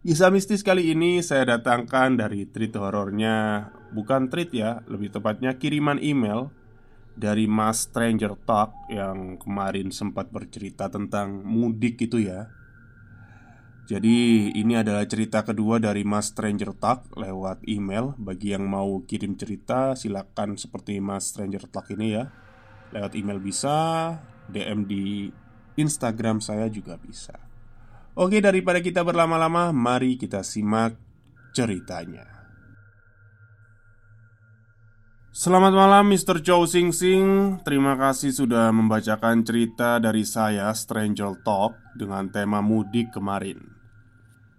Kisah mistis kali ini saya datangkan dari treat horornya. Bukan treat ya, lebih tepatnya kiriman email Dari Mas Stranger Talk yang kemarin sempat bercerita tentang mudik itu ya. Jadi ini adalah cerita kedua dari Mas Stranger Talk lewat email. Bagi yang mau kirim cerita silakan seperti Mas Stranger Talk ini ya. Lewat email bisa, DM di Instagram saya juga bisa Oke, daripada kita berlama-lama, mari kita simak ceritanya. Selamat malam Mr. Chow Sing Sing Terima kasih sudah membacakan cerita dari saya Stranger Talk dengan tema mudik kemarin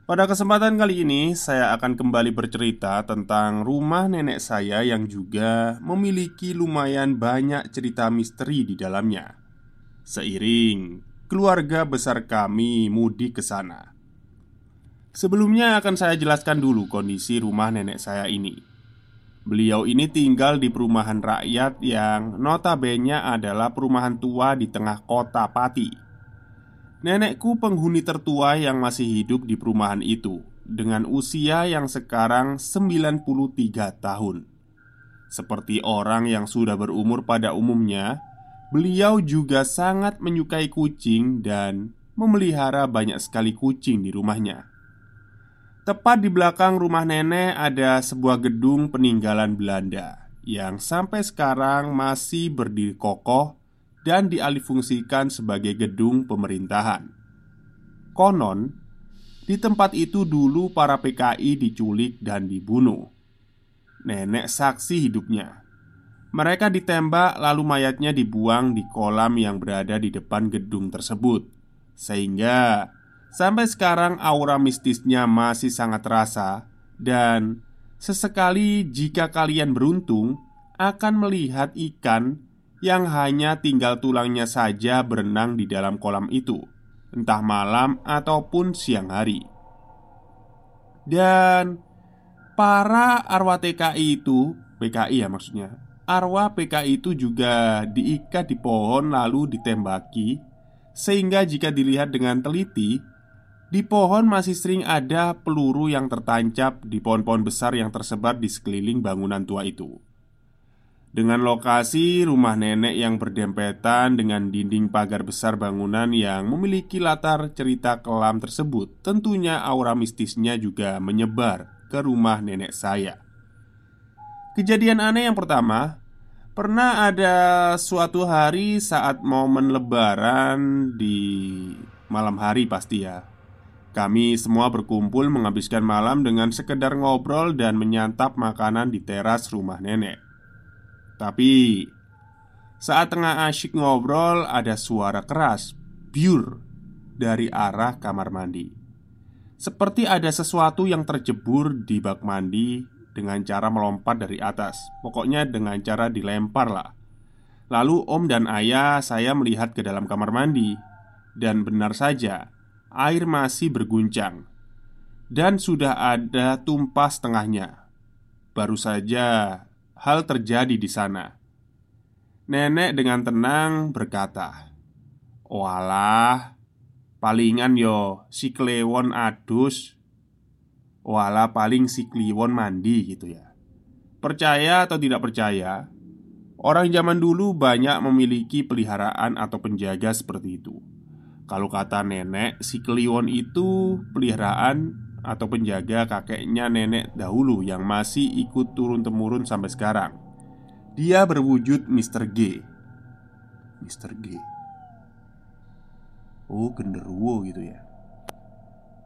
Pada kesempatan kali ini saya akan kembali bercerita tentang rumah nenek saya yang juga memiliki lumayan banyak cerita misteri di dalamnya Seiring keluarga besar kami mudik ke sana. Sebelumnya akan saya jelaskan dulu kondisi rumah nenek saya ini. Beliau ini tinggal di perumahan rakyat yang notabene adalah perumahan tua di tengah kota Pati. Nenekku penghuni tertua yang masih hidup di perumahan itu dengan usia yang sekarang 93 tahun. Seperti orang yang sudah berumur pada umumnya, Beliau juga sangat menyukai kucing dan memelihara banyak sekali kucing di rumahnya. Tepat di belakang rumah nenek ada sebuah gedung peninggalan Belanda yang sampai sekarang masih berdiri kokoh dan dialihfungsikan sebagai gedung pemerintahan. Konon, di tempat itu dulu para PKI diculik dan dibunuh. Nenek saksi hidupnya mereka ditembak, lalu mayatnya dibuang di kolam yang berada di depan gedung tersebut, sehingga sampai sekarang aura mistisnya masih sangat terasa. Dan sesekali, jika kalian beruntung, akan melihat ikan yang hanya tinggal tulangnya saja berenang di dalam kolam itu, entah malam ataupun siang hari. Dan para arwah TKI itu, PKI ya maksudnya, arwah PKI itu juga diikat di pohon lalu ditembaki Sehingga jika dilihat dengan teliti Di pohon masih sering ada peluru yang tertancap di pohon-pohon besar yang tersebar di sekeliling bangunan tua itu. Dengan lokasi rumah nenek yang berdempetan dengan dinding pagar besar bangunan yang memiliki latar cerita kelam tersebut Tentunya aura mistisnya juga menyebar ke rumah nenek saya. Kejadian aneh yang pertama Pernah ada suatu hari saat momen lebaran di malam hari pasti ya. Kami semua berkumpul menghabiskan malam dengan sekedar ngobrol dan menyantap makanan di teras rumah nenek. Tapi saat tengah asyik ngobrol ada suara keras Biur dari arah kamar mandi. Seperti ada sesuatu yang terjebur di bak mandi dengan cara melompat dari atas. Pokoknya dengan cara dilempar lah. Lalu om dan ayah saya melihat ke dalam kamar mandi Dan benar saja Air masih berguncang Dan sudah ada tumpah setengahnya Baru saja hal terjadi di sana Nenek dengan tenang berkata Walah Palingan yo si Klewon adus Walah paling si Kliwon mandi gitu ya Percaya atau tidak percaya Orang zaman dulu banyak memiliki peliharaan atau penjaga seperti itu. Kalau kata nenek, si Kliwon itu peliharaan atau penjaga kakeknya nenek dahulu yang masih ikut turun-temurun sampai sekarang. Dia berwujud Mr. G. Mr. G. Oh, genderuwo gitu ya.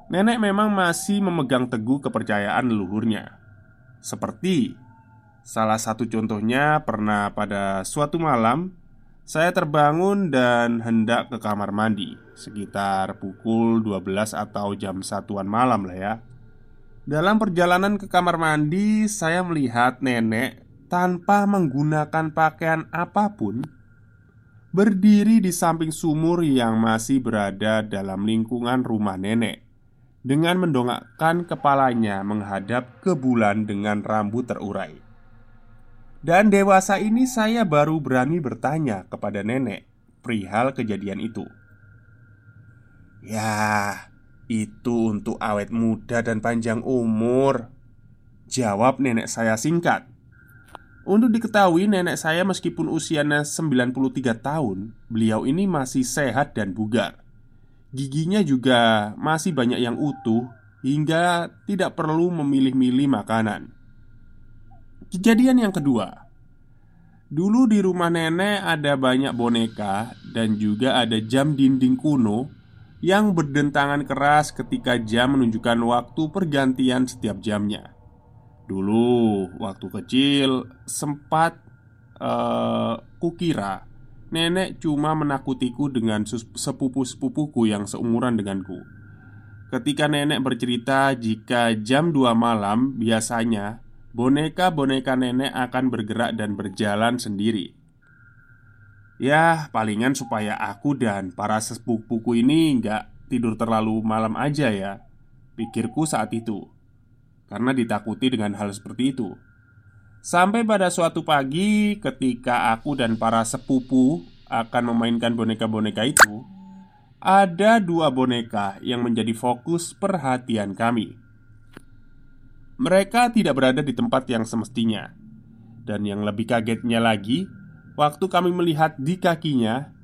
Nenek memang masih memegang teguh kepercayaan leluhurnya. Seperti Salah satu contohnya pernah pada suatu malam saya terbangun dan hendak ke kamar mandi Sekitar pukul 12 atau jam satuan malam lah ya Dalam perjalanan ke kamar mandi Saya melihat nenek tanpa menggunakan pakaian apa pun Berdiri di samping sumur yang masih berada dalam lingkungan rumah nenek Dengan mendongakkan kepalanya menghadap ke bulan dengan rambut terurai dan dewasa ini saya baru berani bertanya kepada nenek perihal kejadian itu. Ya, itu untuk awet muda dan panjang umur. Jawab nenek saya singkat. Untuk diketahui nenek saya meskipun usianya 93 tahun Beliau ini masih sehat dan bugar Giginya juga masih banyak yang utuh Hingga tidak perlu memilih-milih makanan Kejadian yang kedua Dulu di rumah nenek ada banyak boneka dan juga ada jam dinding kuno yang berdentangan keras ketika jam menunjukkan waktu pergantian setiap jamnya. Dulu waktu kecil sempat uh, kukira nenek cuma menakutiku dengan sepupu-sepupuku yang seumuran denganku. Ketika nenek bercerita jika jam 2 malam biasanya boneka-boneka nenek akan bergerak dan berjalan sendiri. Ya, palingan supaya aku dan para sepupuku ini nggak tidur terlalu malam aja ya Pikirku saat itu Karena ditakuti dengan hal seperti itu Sampai pada suatu pagi ketika aku dan para sepupu akan memainkan boneka-boneka itu Ada dua boneka yang menjadi fokus perhatian kami mereka tidak berada di tempat yang semestinya. Dan yang lebih kagetnya lagi, waktu kami melihat di kakinya,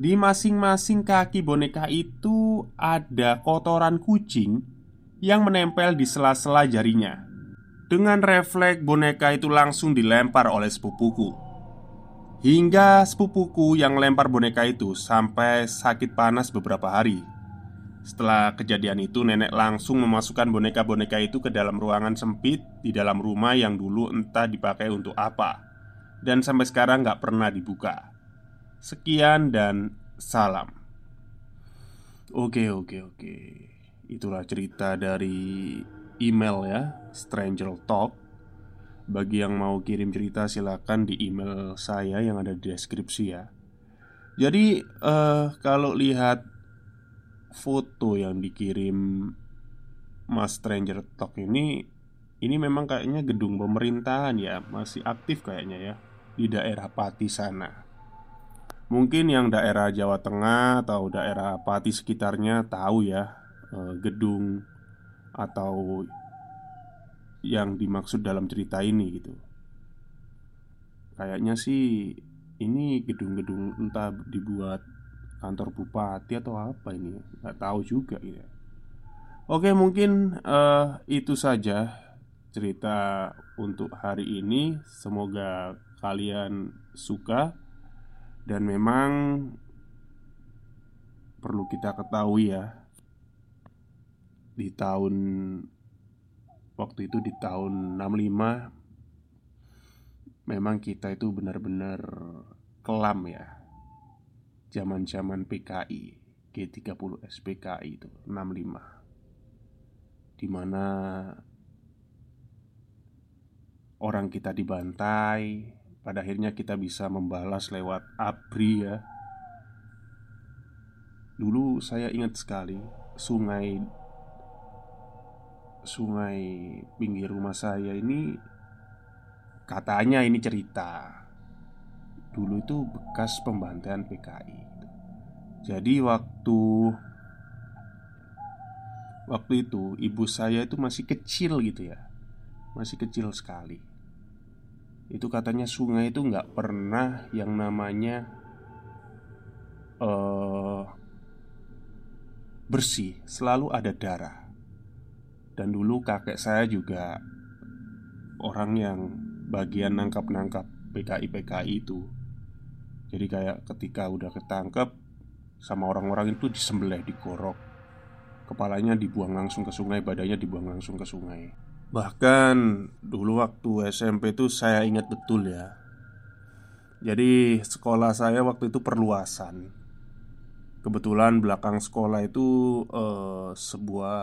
di masing-masing kaki boneka itu ada kotoran kucing yang menempel di sela-sela jarinya. Dengan refleks, boneka itu langsung dilempar oleh sepupuku. Hingga sepupuku yang lempar boneka itu sampai sakit panas beberapa hari. Setelah kejadian itu, nenek langsung memasukkan boneka-boneka itu ke dalam ruangan sempit di dalam rumah yang dulu entah dipakai untuk apa, dan sampai sekarang nggak pernah dibuka. Sekian dan salam. Oke, oke, oke. Itulah cerita dari email ya, Stranger Talk. Bagi yang mau kirim cerita, silakan di email saya yang ada di deskripsi ya. Jadi, uh, kalau lihat foto yang dikirim Mas Stranger Talk ini ini memang kayaknya gedung pemerintahan ya masih aktif kayaknya ya di daerah Pati sana. Mungkin yang daerah Jawa Tengah atau daerah Pati sekitarnya tahu ya eh, gedung atau yang dimaksud dalam cerita ini gitu. Kayaknya sih ini gedung-gedung entah dibuat kantor bupati atau apa ini nggak tahu juga ya oke mungkin uh, itu saja cerita untuk hari ini semoga kalian suka dan memang perlu kita ketahui ya di tahun waktu itu di tahun 65 memang kita itu benar-benar kelam ya zaman-zaman PKI G30 SPKI itu 65 Di mana Orang kita dibantai pada akhirnya kita bisa membalas lewat ABRI ya. Dulu saya ingat sekali Sungai Sungai pinggir rumah saya ini Katanya ini cerita. Dulu itu bekas pembantaian PKI Jadi waktu Waktu itu ibu saya itu masih kecil gitu ya. Masih kecil sekali. Itu katanya sungai itu nggak pernah yang namanya uh, bersih, selalu ada darah. Dan dulu kakek saya juga orang yang bagian nangkap-nangkap PKI-PKI itu. Jadi kayak ketika udah ketangkep sama orang-orang itu disembelih, digorok. Kepalanya dibuang langsung ke sungai, badannya dibuang langsung ke sungai. Bahkan dulu waktu SMP itu saya ingat betul ya Jadi sekolah saya waktu itu perluasan Kebetulan belakang sekolah itu eh, sebuah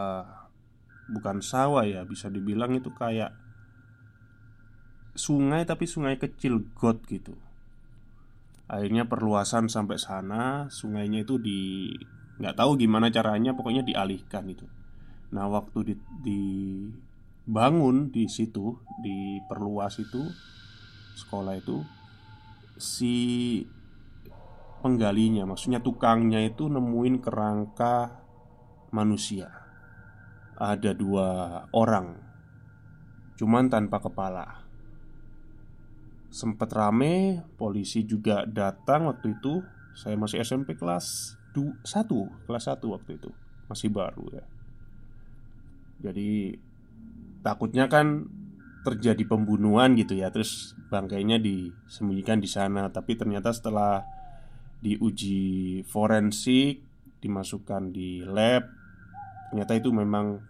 Bukan sawah ya bisa dibilang itu kayak Sungai tapi sungai kecil got gitu. Akhirnya perluasan sampai sana Sungainya itu di nggak tahu gimana caranya pokoknya dialihkan itu Nah waktu di, di bangun di situ di perluas itu sekolah itu si penggalinya maksudnya tukangnya itu nemuin kerangka manusia ada dua orang cuman tanpa kepala. Sempet rame, polisi juga datang waktu itu. Saya masih SMP kelas 1 Kelas 1 waktu itu. Masih baru ya. Jadi takutnya kan terjadi pembunuhan gitu ya. Terus bangkainya disembunyikan di sana. Tapi ternyata setelah diuji forensik dimasukkan di lab ternyata itu memang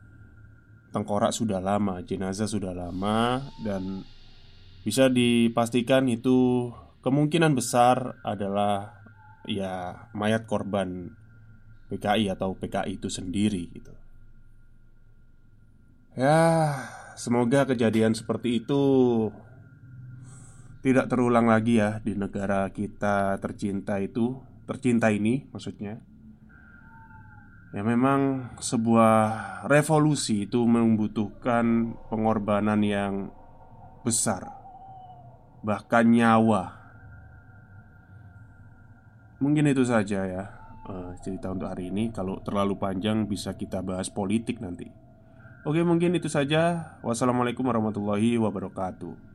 tengkorak sudah lama jenazah sudah lama dan bisa dipastikan itu kemungkinan besar adalah ya mayat korban PKI atau PKI itu sendiri gitu Ya, semoga kejadian seperti itu tidak terulang lagi ya di negara kita tercinta itu, tercinta ini maksudnya. Ya memang sebuah revolusi itu membutuhkan pengorbanan yang besar Bahkan nyawa Mungkin itu saja ya uh, cerita untuk hari ini Kalau terlalu panjang bisa kita bahas politik nanti Oke, mungkin itu saja. Wassalamualaikum warahmatullahi wabarakatuh.